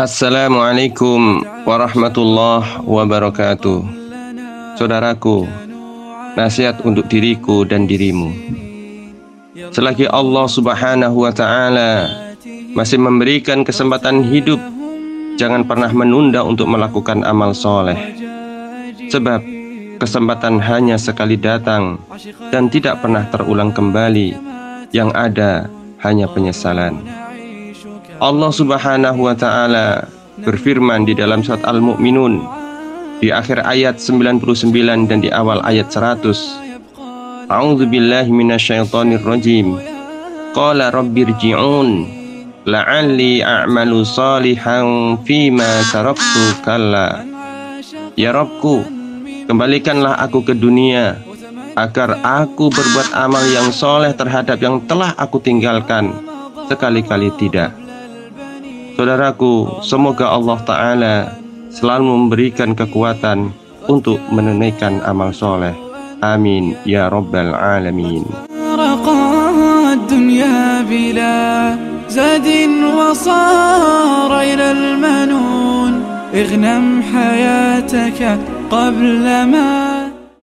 Assalamualaikum warahmatullahi wabarakatuh. Saudaraku, nasihat untuk diriku dan dirimu. Selagi Allah subhanahu wa ta'ala masih memberikan kesempatan hidup Jangan pernah menunda untuk melakukan amal soleh. Sebab kesempatan hanya sekali datang Dan tidak pernah terulang kembali. Yang ada hanya penyesalan Allah Subhanahu wa taala berfirman di dalam surat Al-Mu'minun di akhir ayat 99 dan di awal ayat 100. A'udzu billahi minasyaitonir rajim. Qala rabbirji'un la'alli a'malu salihan fima taraktu kalla. Ya Rabbku, kembalikanlah aku ke dunia agar aku berbuat amal yang soleh terhadap yang telah aku tinggalkan sekali-kali tidak. Saudaraku, semoga Allah Ta'ala selalu memberikan kekuatan untuk menunaikan amal soleh. Amin. Ya Rabbal Alamin. زاد وصار إلى المنون اغنم حياتك قبل ما